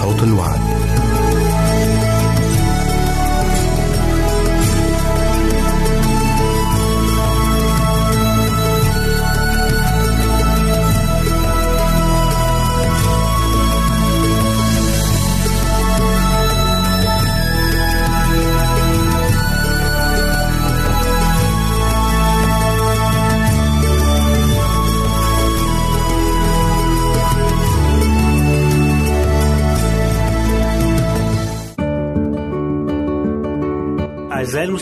صوت الوعد.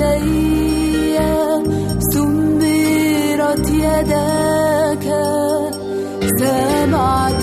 يدي سمرت يداك سمعت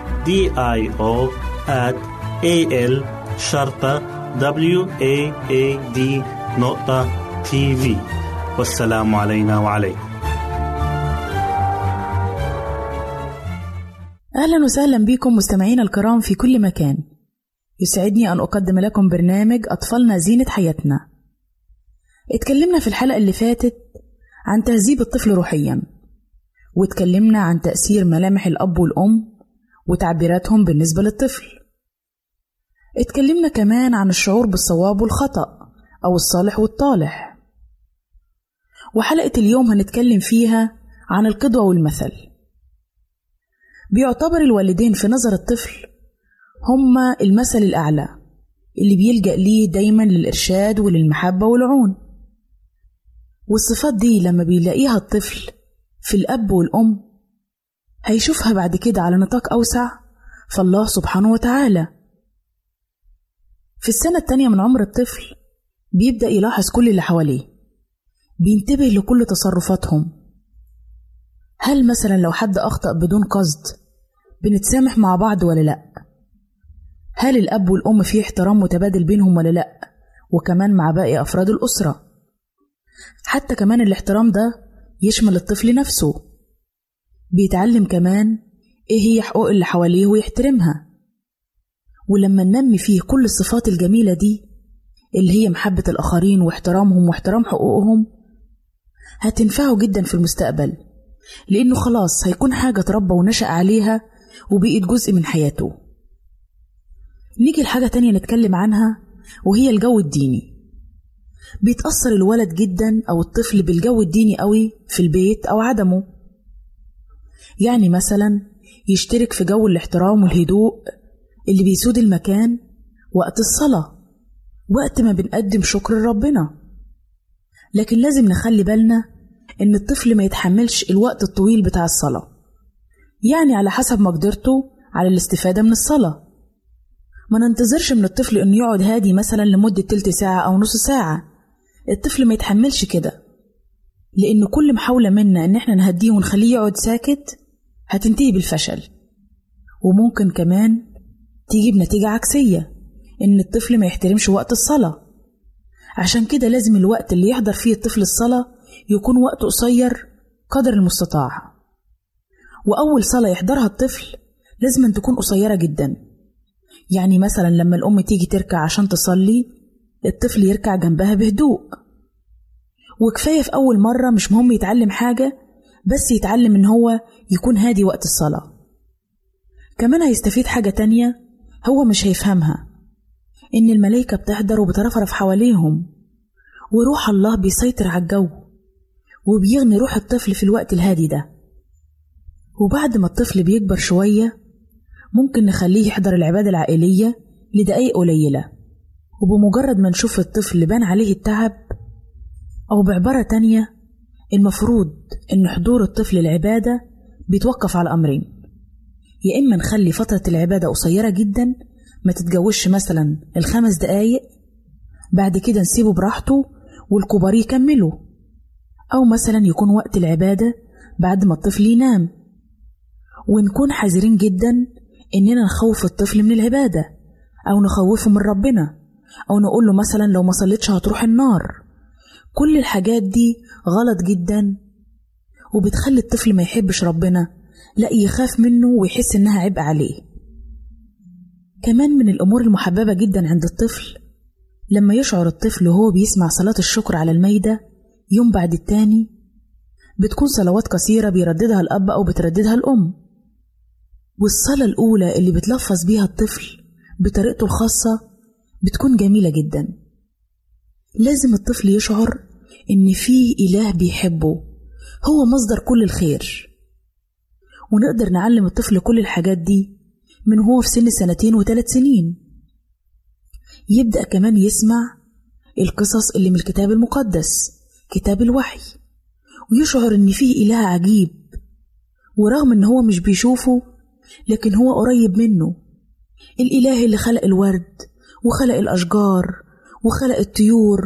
I O at A L شرطة W A A D نقطة تي في والسلام علينا وعليكم. أهلا وسهلا بكم مستمعينا الكرام في كل مكان. يسعدني أن أقدم لكم برنامج أطفالنا زينة حياتنا. اتكلمنا في الحلقة اللي فاتت عن تهذيب الطفل روحيا واتكلمنا عن تأثير ملامح الأب والأم وتعبيراتهم بالنسبة للطفل. اتكلمنا كمان عن الشعور بالصواب والخطأ أو الصالح والطالح. وحلقة اليوم هنتكلم فيها عن القدوة والمثل. بيعتبر الوالدين في نظر الطفل هما المثل الأعلى اللي بيلجأ ليه دايما للإرشاد وللمحبة والعون. والصفات دي لما بيلاقيها الطفل في الأب والأم هيشوفها بعد كده على نطاق أوسع؟ فالله سبحانه وتعالى. في السنة التانية من عمر الطفل بيبدأ يلاحظ كل اللي حواليه. بينتبه لكل تصرفاتهم. هل مثلا لو حد أخطأ بدون قصد بنتسامح مع بعض ولا لأ؟ هل الأب والأم في احترام متبادل بينهم ولا لأ؟ وكمان مع باقي أفراد الأسرة. حتى كمان الاحترام ده يشمل الطفل نفسه. بيتعلم كمان إيه هي حقوق اللي حواليه ويحترمها. ولما ننمي فيه كل الصفات الجميلة دي اللي هي محبة الآخرين واحترامهم واحترام حقوقهم هتنفعه جدا في المستقبل لأنه خلاص هيكون حاجة اتربى ونشأ عليها وبقت جزء من حياته. نيجي لحاجة تانية نتكلم عنها وهي الجو الديني. بيتأثر الولد جدا أو الطفل بالجو الديني قوي في البيت أو عدمه. يعني مثلا يشترك في جو الاحترام والهدوء اللي بيسود المكان وقت الصلاة وقت ما بنقدم شكر لربنا. لكن لازم نخلي بالنا إن الطفل ما يتحملش الوقت الطويل بتاع الصلاة يعني على حسب مقدرته على الاستفادة من الصلاة. ما ننتظرش من الطفل إنه يقعد هادي مثلا لمدة تلت ساعة أو نص ساعة. الطفل ما يتحملش كده لأن كل محاولة منا إن إحنا نهديه ونخليه يقعد ساكت هتنتهي بالفشل. وممكن كمان تيجي بنتيجة عكسية إن الطفل ما يحترمش وقت الصلاة. عشان كده لازم الوقت اللي يحضر فيه الطفل الصلاة يكون وقت قصير قدر المستطاع. وأول صلاة يحضرها الطفل لازم تكون قصيرة جدا. يعني مثلا لما الأم تيجي تركع عشان تصلي الطفل يركع جنبها بهدوء. وكفاية في أول مرة مش مهم يتعلم حاجة بس يتعلم إن هو يكون هادي وقت الصلاة. كمان هيستفيد حاجة تانية هو مش هيفهمها إن الملايكة بتحضر وبترفرف حواليهم وروح الله بيسيطر على الجو وبيغني روح الطفل في الوقت الهادي ده. وبعد ما الطفل بيكبر شوية ممكن نخليه يحضر العبادة العائلية لدقايق قليلة. وبمجرد ما نشوف الطفل بان عليه التعب أو بعبارة تانية المفروض إن حضور الطفل العبادة بيتوقف على أمرين. يا إما نخلي فترة العبادة قصيرة جدا ما تتجوزش مثلا الخمس دقايق بعد كده نسيبه براحته والكبار يكملوا. أو مثلا يكون وقت العبادة بعد ما الطفل ينام. ونكون حذرين جدا إننا نخوف الطفل من العبادة أو نخوفه من ربنا أو نقول له مثلا لو ما صليتش هتروح النار. كل الحاجات دي غلط جدا. وبتخلي الطفل ما يحبش ربنا لا يخاف منه ويحس إنها عبء عليه. كمان من الأمور المحببة جدا عند الطفل لما يشعر الطفل وهو بيسمع صلاة الشكر على الميدة يوم بعد التاني بتكون صلوات قصيرة بيرددها الأب أو بترددها الأم. والصلاة الأولى اللي بتلفظ بيها الطفل بطريقته الخاصة بتكون جميلة جدا. لازم الطفل يشعر إن فيه إله بيحبه. هو مصدر كل الخير. ونقدر نعلم الطفل كل الحاجات دي من هو في سن سنتين وثلاث سنين. يبدأ كمان يسمع القصص اللي من الكتاب المقدس كتاب الوحي. ويشعر إن فيه إله عجيب. ورغم إن هو مش بيشوفه لكن هو قريب منه. الإله اللي خلق الورد وخلق الأشجار وخلق الطيور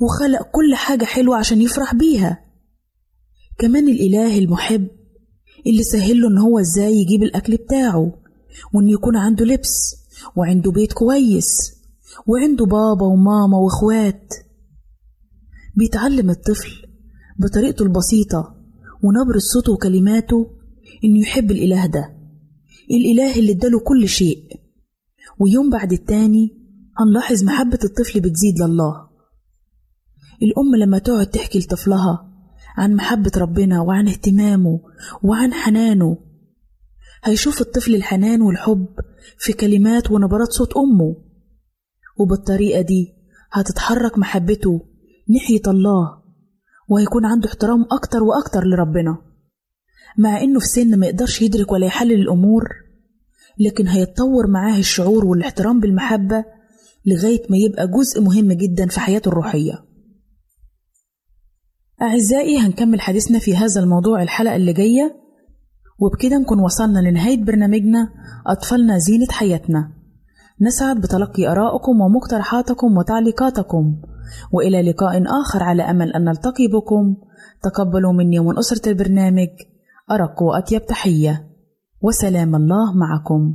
وخلق كل حاجة حلوة عشان يفرح بيها. كمان الإله المحب اللي سهله إن هو إزاي يجيب الأكل بتاعه وإن يكون عنده لبس وعنده بيت كويس وعنده بابا وماما وإخوات. بيتعلم الطفل بطريقته البسيطة ونبرة صوته وكلماته إنه يحب الإله ده. الإله اللي إداله كل شيء. ويوم بعد التاني هنلاحظ محبة الطفل بتزيد لله. الأم لما تقعد تحكي لطفلها عن محبة ربنا وعن اهتمامه وعن حنانه هيشوف الطفل الحنان والحب في كلمات ونبرات صوت أمه. وبالطريقة دي هتتحرك محبته ناحية الله وهيكون عنده احترام أكتر وأكتر لربنا. مع إنه في سن ما يقدرش يدرك ولا يحلل الأمور لكن هيتطور معاه الشعور والاحترام بالمحبة لغاية ما يبقى جزء مهم جدا في حياته الروحية. أعزائي هنكمل حديثنا في هذا الموضوع الحلقة اللي جاية. وبكده نكون وصلنا لنهاية برنامجنا أطفالنا زينة حياتنا. نسعد بتلقي آرائكم ومقترحاتكم وتعليقاتكم. وإلى لقاء آخر على أمل أن نلتقي بكم. تقبلوا مني ومن أسرة البرنامج أرق وأطيب تحية. وسلام الله معكم.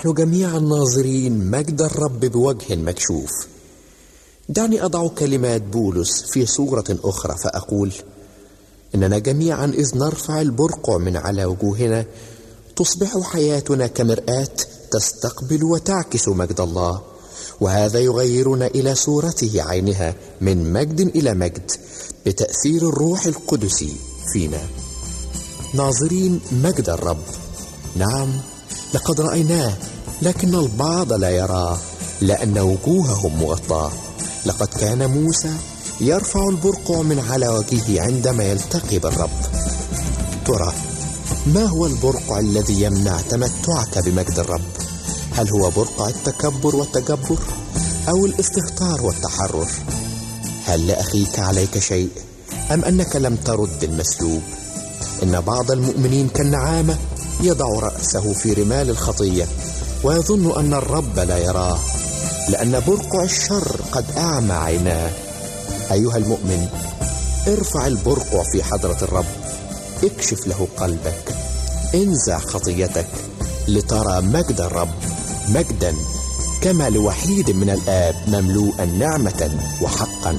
ونحن جميعا ناظرين مجد الرب بوجه مكشوف. دعني أضع كلمات بولس في صورة أخرى فأقول إننا جميعا إذ نرفع البرقع من على وجوهنا تصبح حياتنا كمرآة تستقبل وتعكس مجد الله وهذا يغيرنا إلى صورته عينها من مجد إلى مجد بتأثير الروح القدس فينا. ناظرين مجد الرب. نعم. لقد رأيناه لكن البعض لا يراه لأن وجوههم مغطاه لقد كان موسى يرفع البرقع من على وجهه عندما يلتقي بالرب. ترى ما هو البرقع الذي يمنع تمتعك بمجد الرب؟ هل هو برقع التكبر والتجبر أو الاستهتار والتحرر؟ هل لأخيك عليك شيء أم أنك لم ترد المسلوب؟ إن بعض المؤمنين كالنعامة يضع رأسه في رمال الخطيه ويظن أن الرب لا يراه لأن برقع الشر قد أعمى عيناه. أيها المؤمن ارفع البرقع في حضرة الرب اكشف له قلبك انزع خطيتك لترى مجد الرب مجدا كما لوحيد من الآب مملوءا نعمه وحقا.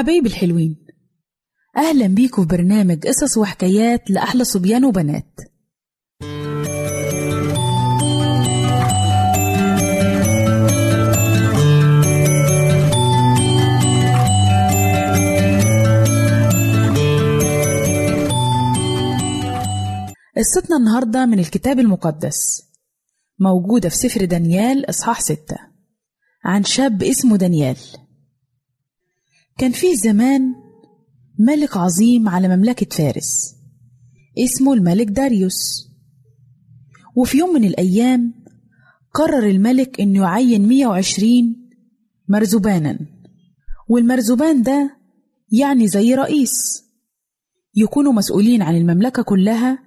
حبايبي الحلوين. أهلا بيكم في برنامج قصص وحكايات لأحلى صبيان وبنات. قصتنا النهاردة من الكتاب المقدس موجودة في سفر دانيال إصحاح ستة عن شاب اسمه دانيال. كان فيه زمان ملك عظيم على مملكة فارس اسمه الملك داريوس. وفي يوم من الأيام قرر الملك إنه يعين 120 مرزبانا. والمرزبان ده يعني زي رئيس يكونوا مسؤولين عن المملكة كلها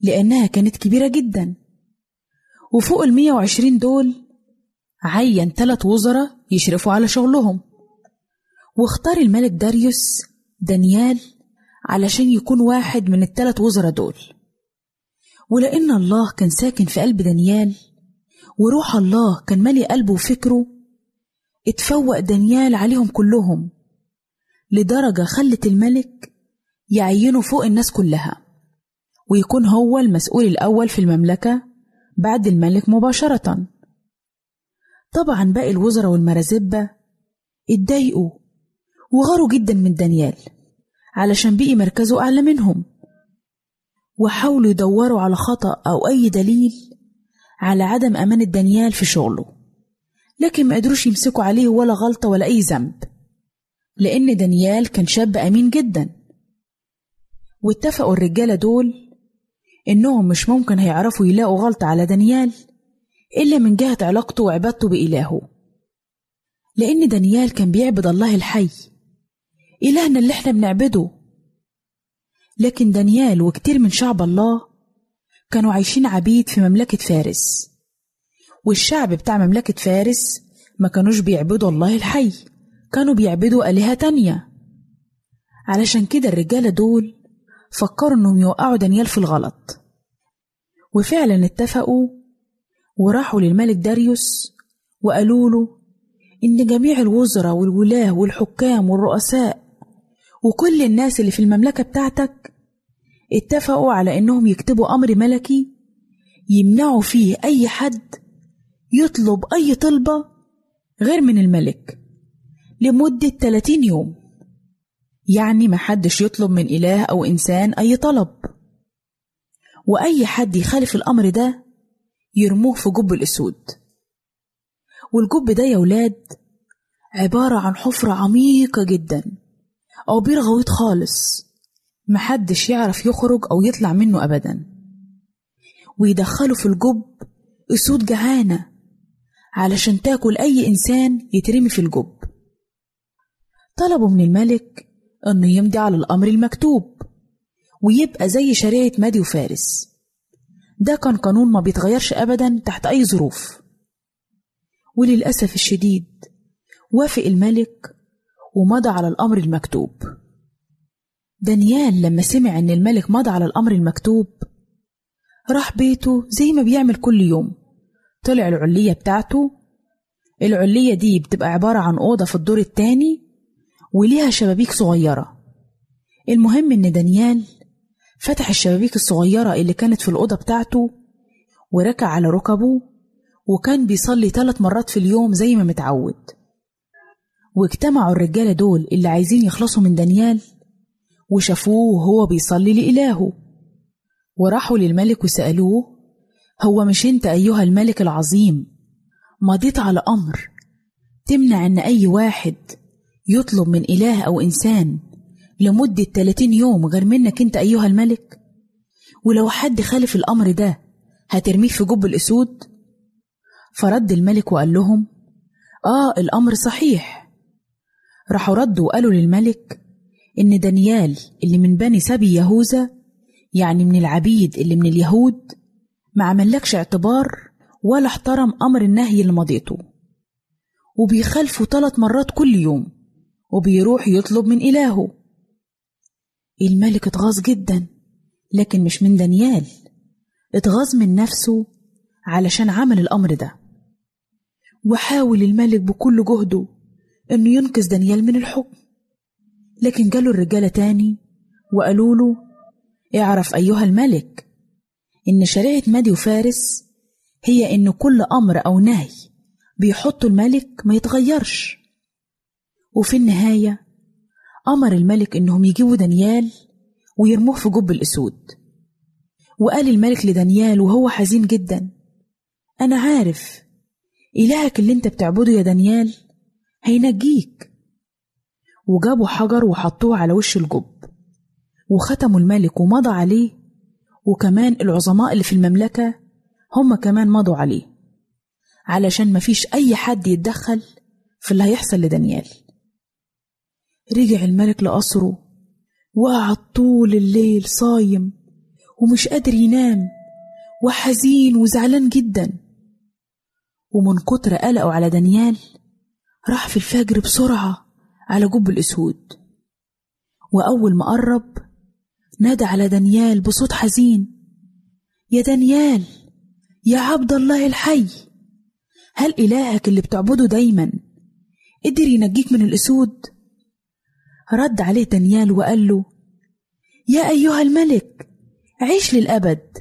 لأنها كانت كبيرة جدا. وفوق ال 120 دول عين ثلاث وزراء يشرفوا على شغلهم. واختار الملك داريوس دانيال علشان يكون واحد من الثلاث وزراء دول. ولأن الله كان ساكن في قلب دانيال وروح الله كان مالي قلبه وفكره اتفوق دانيال عليهم كلهم لدرجة خلت الملك يعينه فوق الناس كلها ويكون هو المسؤول الأول في المملكة بعد الملك مباشرة. طبعا باقي الوزراء والمرازبة اتضايقوا وغاروا جدا من دانيال علشان بقي مركزه أعلى منهم. وحاولوا يدوروا على خطأ أو أي دليل على عدم أمانة دانيال في شغله لكن ما قدروش يمسكوا عليه ولا غلطة ولا أي ذنب لأن دانيال كان شاب أمين جدا. واتفقوا الرجالة دول إنهم مش ممكن هيعرفوا يلاقوا غلطة على دانيال إلا من جهة علاقته وعبادته بإلهه لأن دانيال كان بيعبد الله الحي. إلهنا اللي إحنا بنعبده. لكن دانيال وكتير من شعب الله كانوا عايشين عبيد في مملكة فارس. والشعب بتاع مملكة فارس ما كانوش بيعبدوا الله الحي كانوا بيعبدوا آلهة تانية. علشان كده الرجالة دول فكروا إنهم يوقعوا دانيال في الغلط. وفعلا اتفقوا وراحوا للملك داريوس وقالوا له إن جميع الوزراء والولاة والحكام والرؤساء وكل الناس اللي في المملكة بتاعتك اتفقوا على إنهم يكتبوا أمر ملكي يمنعوا فيه أي حد يطلب أي طلبة غير من الملك لمدة 30 يوم. يعني محدش يطلب من إله أو إنسان أي طلب. وأي حد يخالف الأمر ده يرموه في جب الأسود. والجب ده يا ولاد عبارة عن حفرة عميقة جدا. أو بير غويط خالص محدش يعرف يخرج أو يطلع منه أبدا. ويدخلوا في الجب أسود جعانة علشان تاكل أي إنسان يترمي في الجب. طلبوا من الملك إنه يمضي على الأمر المكتوب ويبقى زي شريعة مادي وفارس. ده كان قانون ما بيتغيرش أبدا تحت أي ظروف. وللأسف الشديد وافق الملك ومضى على الأمر المكتوب. دانيال لما سمع إن الملك مضى على الأمر المكتوب راح بيته زي ما بيعمل كل يوم. طلع العلية بتاعته. العلية دي بتبقى عبارة عن أوضة في الدور التاني وليها شبابيك صغيرة. المهم إن دانيال فتح الشبابيك الصغيرة اللي كانت في الأوضة بتاعته وركع على ركبه وكان بيصلي ثلاث مرات في اليوم زي ما متعود. واجتمعوا الرجالة دول اللي عايزين يخلصوا من دانيال وشافوه وهو بيصلي لإلهه. وراحوا للملك وسألوه هو مش أنت أيها الملك العظيم؟ مضيت على أمر. تمنع إن أي واحد يطلب من إله أو إنسان لمدة 30 يوم غير منك أنت أيها الملك؟ ولو حد خالف الأمر ده هترميه في جب الأسود؟ فرد الملك وقال لهم آه الأمر صحيح. راحوا ردوا وقالوا للملك إن دانيال اللي من بني سبي يهوذا يعني من العبيد اللي من اليهود ما عملكش اعتبار ولا احترم أمر النهي اللي مضيته. وبيخالفه ثلاث مرات كل يوم وبيروح يطلب من إلهه. الملك اتغاظ جدا لكن مش من دانيال اتغاظ من نفسه علشان عمل الأمر ده. وحاول الملك بكل جهده إنه ينقذ دانيال من الحكم. لكن جاله الرجالة تاني وقالوا له اعرف أيها الملك إن شريعة مادي وفارس هي إن كل أمر أو نهي بيحطه الملك ما يتغيرش. وفي النهاية أمر الملك إنهم يجيبوا دانيال ويرموه في جب الأسود. وقال الملك لدانيال وهو حزين جدا أنا عارف إلهك اللي أنت بتعبده يا دانيال هينجيك. وجابوا حجر وحطوه على وش الجب. وختموا الملك ومضى عليه. وكمان العظماء اللي في المملكة هم كمان مضوا عليه. علشان مفيش أي حد يتدخل في اللي هيحصل لدانيال. رجع الملك لقصره وقعد طول الليل صايم. ومش قادر ينام. وحزين وزعلان جدا. ومن كتر قلقه على دانيال راح في الفجر بسرعة على جب الأسود. وأول ما قرب نادى على دانيال بصوت حزين. يا دانيال يا عبد الله الحي هل إلهك اللي بتعبده دايما؟ قدر ينجيك من الأسود؟ رد عليه دانيال وقال له يا أيها الملك عيش للأبد.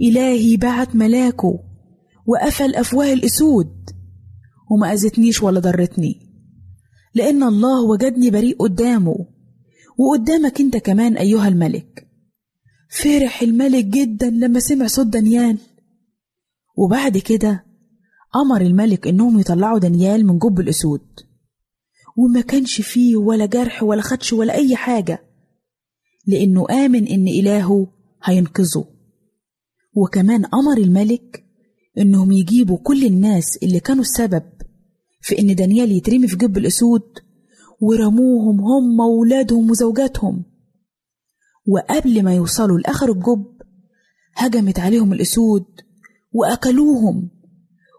إلهي بعت ملاكه وقفل أفواه الأسود. وما أذتنيش ولا ضرتني. لأن الله وجدني بريء قدامه وقدامك أنت كمان أيها الملك. فرح الملك جدا لما سمع صوت دانيال. وبعد كده أمر الملك إنهم يطلعوا دانيال من جب الأسود. وما كانش فيه ولا جرح ولا خدش ولا أي حاجة لأنه آمن إن إلهه هينقذه. وكمان أمر الملك إنهم يجيبوا كل الناس اللي كانوا السبب في إن دانيال يترمي في جب الأسود ورموهم هم وولادهم وزوجاتهم. وقبل ما يوصلوا لآخر الجب هجمت عليهم الأسود وأكلوهم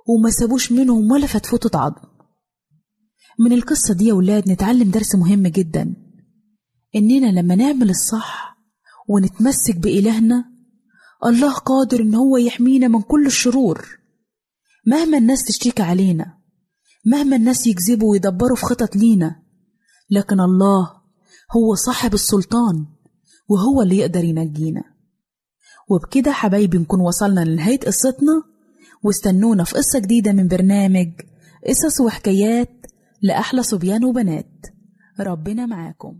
وما سابوش منهم ولا فتفوتة عظم. من القصة دي يا ولاد نتعلم درس مهم جدا. إننا لما نعمل الصح ونتمسك بإلهنا الله قادر إن هو يحمينا من كل الشرور. مهما الناس تشتكي علينا مهما الناس يكذبوا ويدبروا في خطط لينا. لكن الله هو صاحب السلطان وهو اللي يقدر ينجينا. وبكده حبايبي نكون وصلنا لنهاية قصتنا. واستنونا في قصة جديدة من برنامج قصص وحكايات لأحلى صبيان وبنات. ربنا معاكم.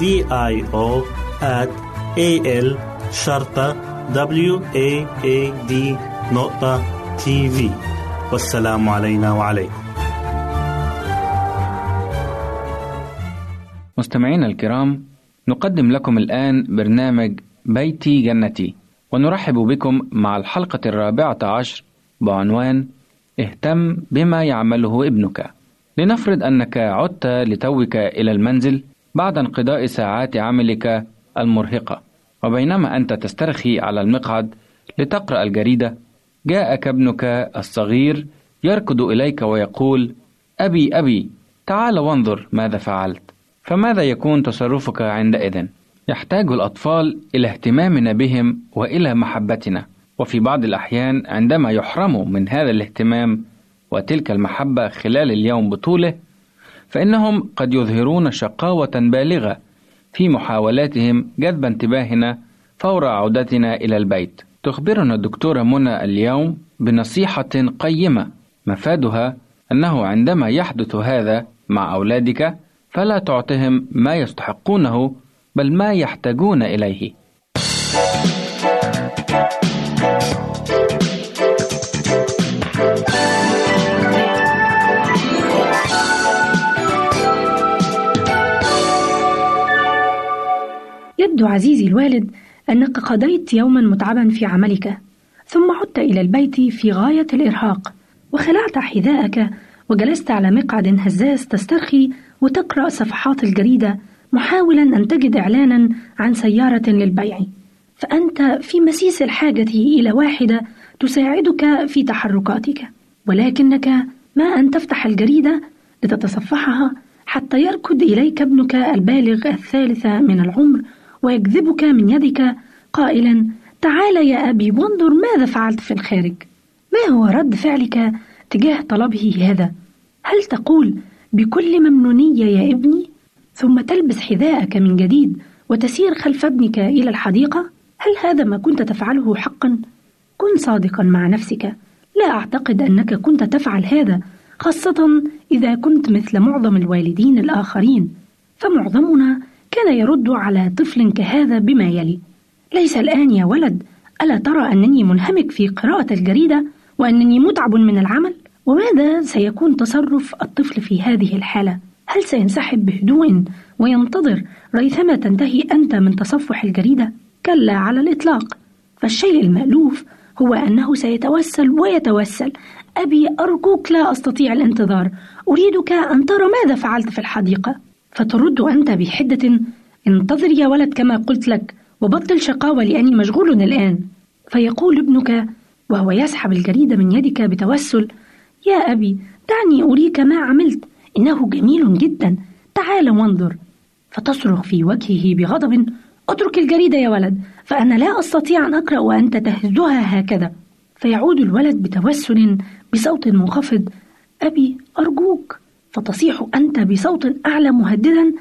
D I O at A L شرطة W A A D نقطة تي في والسلام علينا وعليكم. مستمعينا الكرام نقدم لكم الآن برنامج بيتي جنتي ونرحب بكم مع الحلقة الرابعة عشر بعنوان اهتم بما يعمله ابنك لنفرض أنك عدت لتوك إلى المنزل بعد انقضاء ساعات عملك المرهقة. وبينما أنت تسترخي على المقعد لتقرأ الجريدة جاءك ابنك الصغير يركض إليك ويقول أبي أبي تعال وانظر ماذا فعلت. فماذا يكون تصرفك عندئذ؟ يحتاج الأطفال إلى اهتمامنا بهم وإلى محبتنا. وفي بعض الأحيان عندما يحرموا من هذا الاهتمام وتلك المحبة خلال اليوم بطوله فإنهم قد يظهرون شقاوة بالغة في محاولاتهم جذب انتباهنا فور عودتنا إلى البيت. تخبرنا الدكتورة منى اليوم بنصيحة قيمة مفادها أنه عندما يحدث هذا مع أولادك فلا تعطهم ما يستحقونه بل ما يحتاجون إليه. يبدو عزيزي الوالد أنك قضيت يوما متعبا في عملك ثم عدت إلى البيت في غاية الإرهاق وخلعت حذاءك وجلست على مقعد هزاز تسترخي وتقرأ صفحات الجريدة محاولا أن تجد إعلانا عن سيارة للبيع. فأنت في مسيس الحاجة إلى واحدة تساعدك في تحركاتك ولكنك ما أن تفتح الجريدة لتتصفحها حتى يركض إليك ابنك البالغ الثالثة من العمر ويجذبك من يدك قائلا تعال يا أبي وانظر ماذا فعلت في الخارج. ما هو رد فعلك تجاه طلبه هذا؟ هل تقول بكل ممنونية يا ابني؟ ثم تلبس حذاءك من جديد وتسير خلف ابنك إلى الحديقة؟ هل هذا ما كنت تفعله حقا؟ كن صادقا مع نفسك. لا أعتقد أنك كنت تفعل هذا خاصة إذا كنت مثل معظم الوالدين الآخرين. فمعظمنا كان يرد على طفل كهذا بما يلي. ليس الآن يا ولد ألا ترى أنني منهمك في قراءة الجريدة وأنني متعب من العمل؟ وماذا سيكون تصرف الطفل في هذه الحالة؟ هل سينسحب بهدوء وينتظر ريثما تنتهي أنت من تصفح الجريدة؟ كلا على الإطلاق. فالشيء المألوف هو أنه سيتوسل ويتوسل. أبي أرجوك لا أستطيع الانتظار. أريدك أن ترى ماذا فعلت في الحديقة. فترد أنت بحدة انتظر يا ولد كما قلت لك وبطل شقاوة لأني مشغول الآن. فيقول ابنك وهو يسحب الجريدة من يدك بتوسل يا أبي دعني أريك ما عملت إنه جميل جدا. تعال وانظر. فتصرخ في وجهه بغضب اترك الجريدة يا ولد فأنا لا أستطيع أن أقرأ وأنت تهزها هكذا. فيعود الولد بتوسل بصوت منخفض أبي أرجوك. فتصيح أنت بصوت أعلى مهددا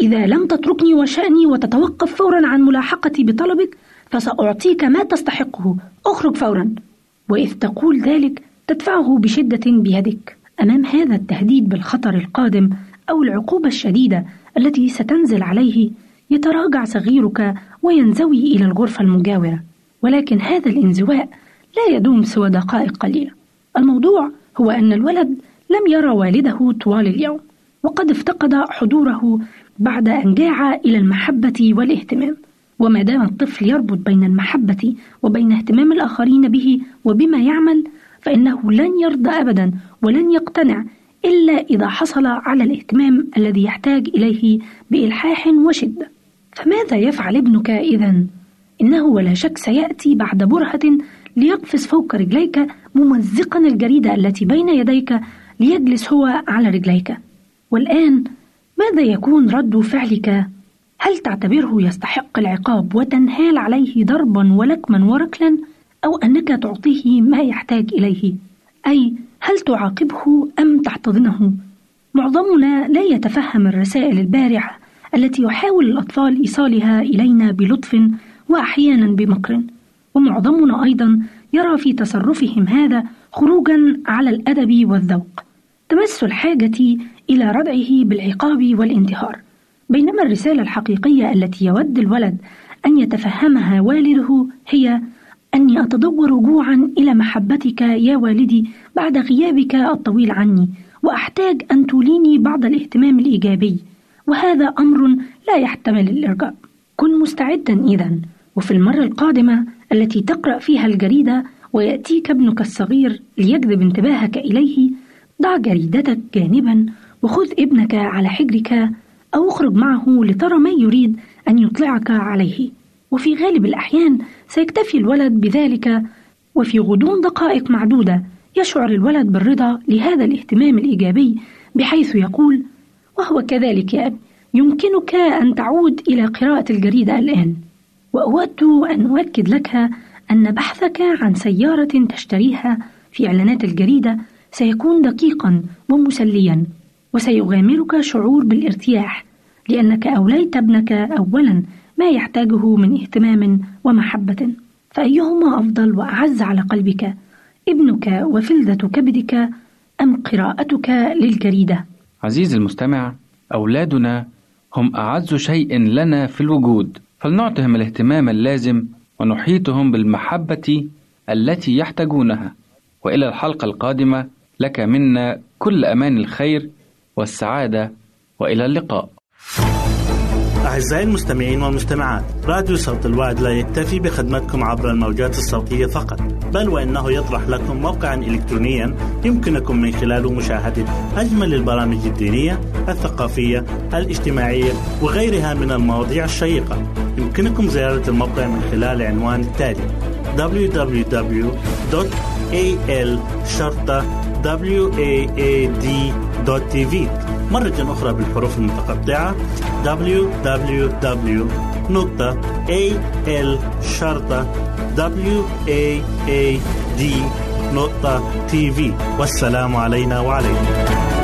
إذا لم تتركني وشأني وتتوقف فورا عن ملاحقتي بطلبك فسأعطيك ما تستحقه. أخرج فورا. وإذ تقول ذلك تدفعه بشدة بيدك. أمام هذا التهديد بالخطر القادم أو العقوبة الشديدة التي ستنزل عليه يتراجع صغيرك وينزوي إلى الغرفة المجاورة. ولكن هذا الانزواء لا يدوم سوى دقائق قليلة. الموضوع هو أن الولد لم يرى والده طوال اليوم وقد افتقد حضوره بعد أن جاع إلى المحبة والاهتمام وما دام الطفل يربط بين المحبة وبين اهتمام الآخرين به وبما يعمل فإنه لن يرضى أبدا ولن يقتنع إلا إذا حصل على الاهتمام الذي يحتاج إليه بإلحاح وشدة فماذا يفعل ابنك إذا؟ إنه ولا شك سيأتي بعد برهة ليقفز فوق رجليك ممزقا الجريدة التي بين يديك ليجلس هو على رجليك والآن ماذا يكون رد فعلك؟ هل تعتبره يستحق العقاب وتنهال عليه ضربا ولكما وركلا أو أنك تعطيه ما يحتاج إليه؟ أي هل تعاقبه أم تحتضنه؟ معظمنا لا يتفهم الرسائل البارعة التي يحاول الأطفال إيصالها إلينا بلطف وأحيانا بمكر، ومعظمنا أيضا يرى في تصرفهم هذا خروجا على الأدب والذوق، تمس الحاجة إلى ردعه بالعقاب والانتهار، بينما الرسالة الحقيقية التي يود الولد أن يتفهمها والده هي أني أتدور جوعا إلى محبتك يا والدي بعد غيابك الطويل عني وأحتاج أن توليني بعض الاهتمام الإيجابي وهذا أمر لا يحتمل الإرجاء. كن مستعدا إذا وفي المرة القادمة التي تقرأ فيها الجريدة ويأتيك ابنك الصغير ليجذب انتباهك إليه ضع جريدتك جانبا وخذ ابنك على حجرك أو اخرج معه لترى ما يريد أن يطلعك عليه. وفي غالب الأحيان سيكتفي الولد بذلك وفي غضون دقائق معدودة يشعر الولد بالرضا لهذا الاهتمام الإيجابي بحيث يقول وهو كذلك يا أبي يمكنك أن تعود إلى قراءة الجريدة الآن. وأود أن أؤكد لك أن بحثك عن سيارة تشتريها في إعلانات الجريدة سيكون دقيقا ومسليا وسيغامرك شعور بالارتياح لأنك أوليت ابنك أولا ما يحتاجه من اهتمام ومحبة. فأيهما أفضل وأعز على قلبك ابنك وفلذة كبدك أم قراءتك للجريدة؟ عزيزي المستمع أولادنا هم أعز شيء لنا في الوجود. فلنعطهم الاهتمام اللازم ونحيطهم بالمحبة التي يحتاجونها. وإلى الحلقة القادمة لك منا كل أمان الخير والسعادة وإلى اللقاء. أعزائي المستمعين والمستمعات راديو صوت الوعد لا يكتفي بخدمتكم عبر الموجات الصوتية فقط بل وإنه يطرح لكم موقعا إلكترونيا يمكنكم من خلاله مشاهدة أجمل البرامج الدينية الثقافية الاجتماعية وغيرها من المواضيع الشيقة. يمكنكم زيارة الموقع من خلال العنوان التالي www.al-waad.tv مرة أخرى بالحروف المتقطعة. Www.al-waad.tv والسلام علينا وعليكم.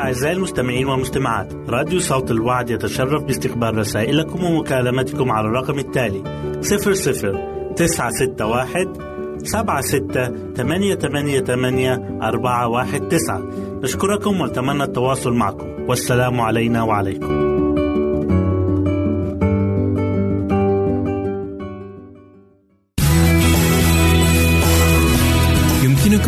أعزائي المستمعين والمستمعات راديو صوت الوعد يتشرف باستقبال رسائلكم ومكالمتكم على الرقم التالي 00 961 سبعة ستة ثمانية ثمانية ثمانية أربعة واحد تسعة. نشكركم ونتمنى التواصل معكم. والسلام علينا وعليكم.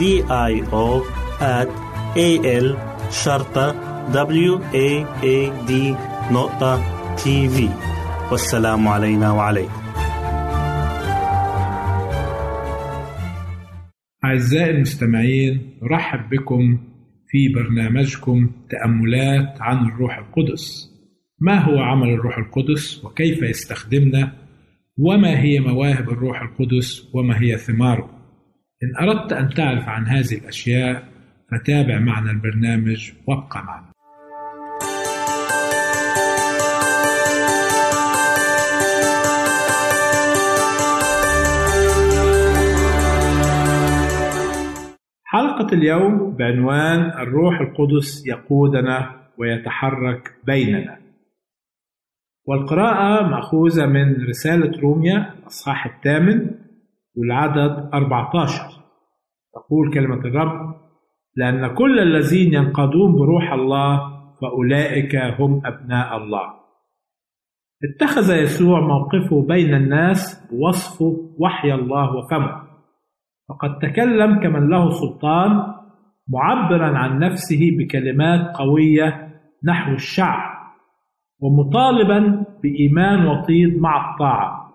D I O at A L شرطة W A A D نقطة تي في والسلام علينا وعليكم. أعزائي المستمعين نرحب بكم في برنامجكم تأملات عن الروح القدس. ما هو عمل الروح القدس وكيف يستخدمنا؟ وما هي مواهب الروح القدس؟ وما هي ثماره؟ إن أردت أن تعرف عن هذه الأشياء فتابع معنا البرنامج وابقى معنا. حلقة اليوم بعنوان الروح القدس يقودنا ويتحرك بيننا. والقراءة مأخوذة من رسالة روميا الأصحاح الثامن والعدد 14 تقول كلمة الرب لأن كل الذين ينقادون بروح الله فأولئك هم أبناء الله. اتخذ يسوع موقفه بين الناس بوصفه وحي الله وفمه. فقد تكلم كمن له سلطان معبرا عن نفسه بكلمات قوية نحو الشعب ومطالبا بإيمان وطيد مع الطاعة.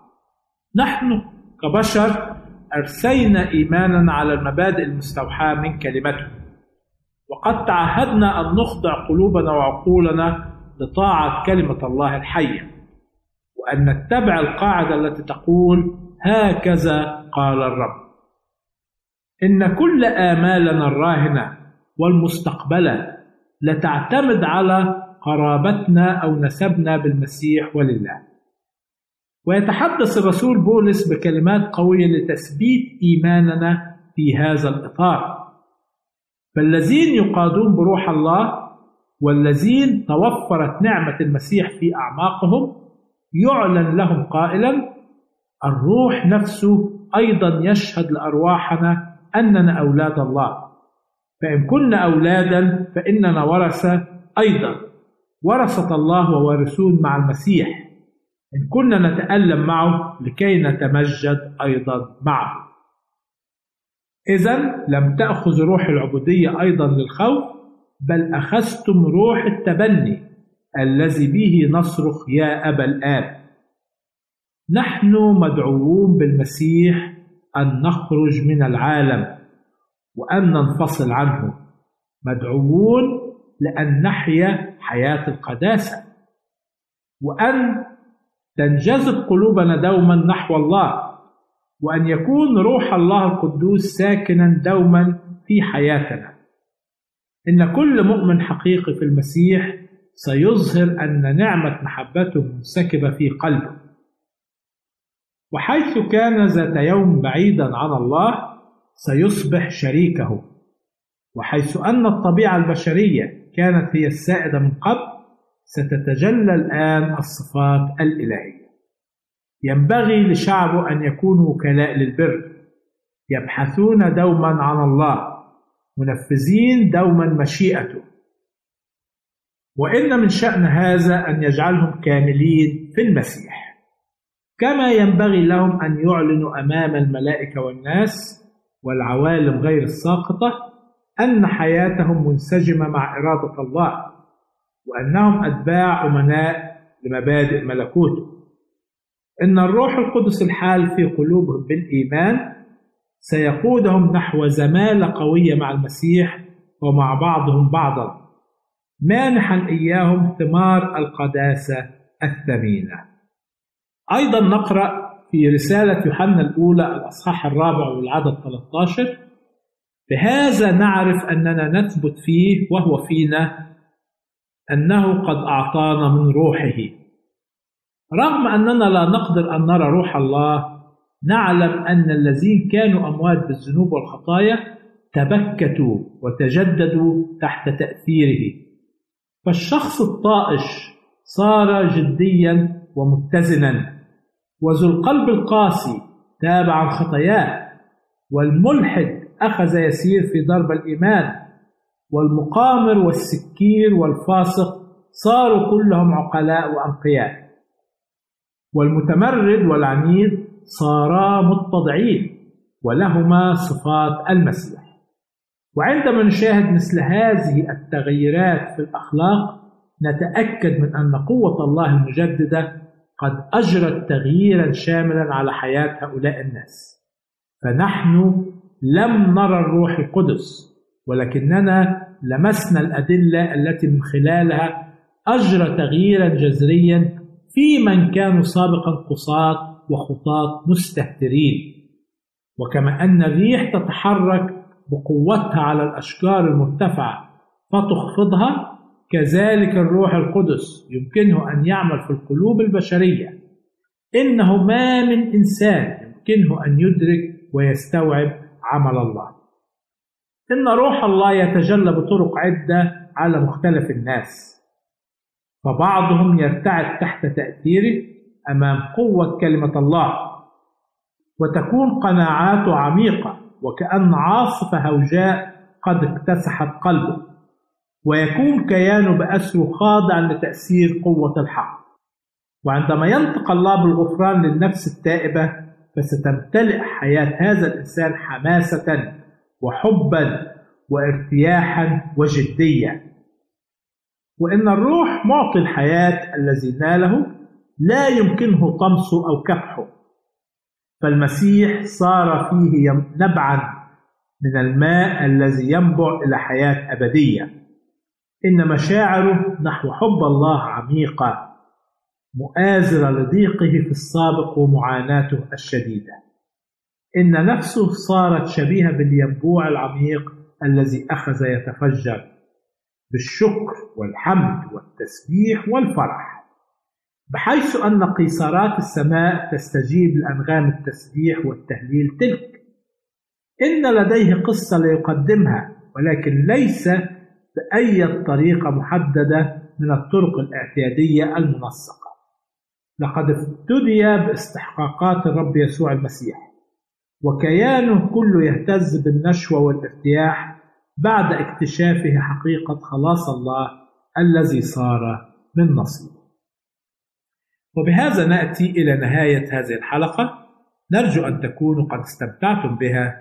نحن كبشر أرسينا إيمانا على المبادئ المستوحاة من كلمته. وقد تعهدنا أن نخضع قلوبنا وعقولنا لطاعة كلمة الله الحية وأن نتبع القاعدة التي تقول هكذا قال الرب. إن كل آمالنا الراهنة والمستقبلة لتعتمد على قرابتنا أو نسبنا بالمسيح ولله. ويتحدث الرسول بولس بكلمات قوية لتثبيت إيماننا في هذا الإطار. فالذين يقادون بروح الله والذين توفرت نعمة المسيح في أعماقهم يعلن لهم قائلا الروح نفسه أيضا يشهد لأرواحنا أننا أولاد الله. فإن كنا أولادا فإننا ورثة أيضا. ورثة الله ووارثون مع المسيح. إن كنا نتألم معه لكي نتمجد أيضا معه. إذا لم تأخذ روح العبودية أيضا للخوف بل أخذتم روح التبني الذي به نصرخ يا أبا الآب. نحن مدعوون بالمسيح أن نخرج من العالم وأن ننفصل عنه. مدعوون لأن نحيا حياة القداسة. وأن تنجذب قلوبنا دوما نحو الله وأن يكون روح الله القدوس ساكنا دوما في حياتنا. إن كل مؤمن حقيقي في المسيح سيظهر أن نعمة محبته منسكبة في قلبه. وحيث كان ذات يوم بعيدا عن الله سيصبح شريكه. وحيث أن الطبيعة البشرية كانت هي السائدة من قبل ستتجلى الآن الصفات الإلهية. ينبغي لشعبه أن يكونوا وكلاء للبر يبحثون دوما عن الله. منفذين دوما مشيئته. وإن من شأن هذا أن يجعلهم كاملين في المسيح. كما ينبغي لهم أن يعلنوا أمام الملائكة والناس والعوالم غير الساقطة أن حياتهم منسجمة مع إرادة الله. وأنهم أتباع أمناء لمبادئ ملكوته إن الروح القدس الحال في قلوبهم بالإيمان سيقودهم نحو زمالة قوية مع المسيح ومع بعضهم بعضا. مانحا إياهم ثمار القداسة الثمينة. أيضا نقرأ في رسالة يوحنا الأولى الأصحاح الرابع والعدد 13 بهذا نعرف أننا نثبت فيه وهو فينا أنه قد أعطانا من روحه. رغم أننا لا نقدر أن نرى روح الله نعلم أن الذين كانوا أموات بالذنوب والخطايا تبكتوا وتجددوا تحت تأثيره. فالشخص الطائش صار جديا ومتزنا وذو القلب القاسي تاب عن خطاياه والملحد أخذ يسير في درب الإيمان. والمقامر والسكير والفاسق صاروا كلهم عقلاء وأنقياء. والمتمرد والعنيد صارا متضعين ولهما صفات المسيح وعندما نشاهد مثل هذه التغيرات في الأخلاق نتأكد من أن قوة الله المجددة قد أجرت تغييرا شاملا على حياة هؤلاء الناس. فنحن لم نرى الروح القدس ولكننا لمسنا الأدلة التي من خلالها أجرى تغييرا جذريا في من كانوا سابقا قصاة وخطاة مستهترين. وكما أن الريح تتحرك بقوتها على الأشجار المرتفعة فتخفضها كذلك الروح القدس يمكنه أن يعمل في القلوب البشرية. إنه ما من إنسان يمكنه أن يدرك ويستوعب عمل الله. إن روح الله يتجلى بطرق عدة على مختلف الناس فبعضهم يرتعد تحت تأثيره أمام قوة كلمة الله وتكون قناعاته عميقة وكأن عاصفة هوجاء قد اكتسحت قلبه ويكون كيانه بأسره خاضع لتأثير قوة الحق. وعندما ينطق الله بالغفران للنفس التائبة فستمتلئ حياة هذا الإنسان حماسة وحبا وارتياحا وجدية وإن الروح معطي الحياة الذي ناله لا يمكنه طمسه أو كبحه. فالمسيح صار فيه نبعا من الماء الذي ينبع إلى حياة أبدية. إن مشاعره نحو حب الله عميقة مؤازرة لضيقه في السابق ومعاناته الشديدة. إن نفسه صارت شبيهة بالينبوع العميق الذي أخذ يتفجر بالشكر والحمد والتسبيح والفرح. بحيث أن قيصرات السماء تستجيب لأنغام التسبيح والتهليل تلك. إن لديه قصة ليقدمها ولكن ليس بأي طريقة محددة من الطرق الإعتيادية المنسقة. لقد افتدي باستحقاقات الرب يسوع المسيح. وكيانه كله يهتز بالنشوة والارتياح بعد اكتشافه حقيقة خلاص الله الذي صار من نصيبه وبهذا نأتي إلى نهاية هذه الحلقة. نرجو أن تكونوا قد استمتعتم بها.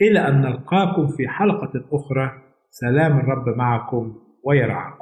إلى أن نلقاكم في حلقة أخرى. سلام الرب معكم ويرعاكم.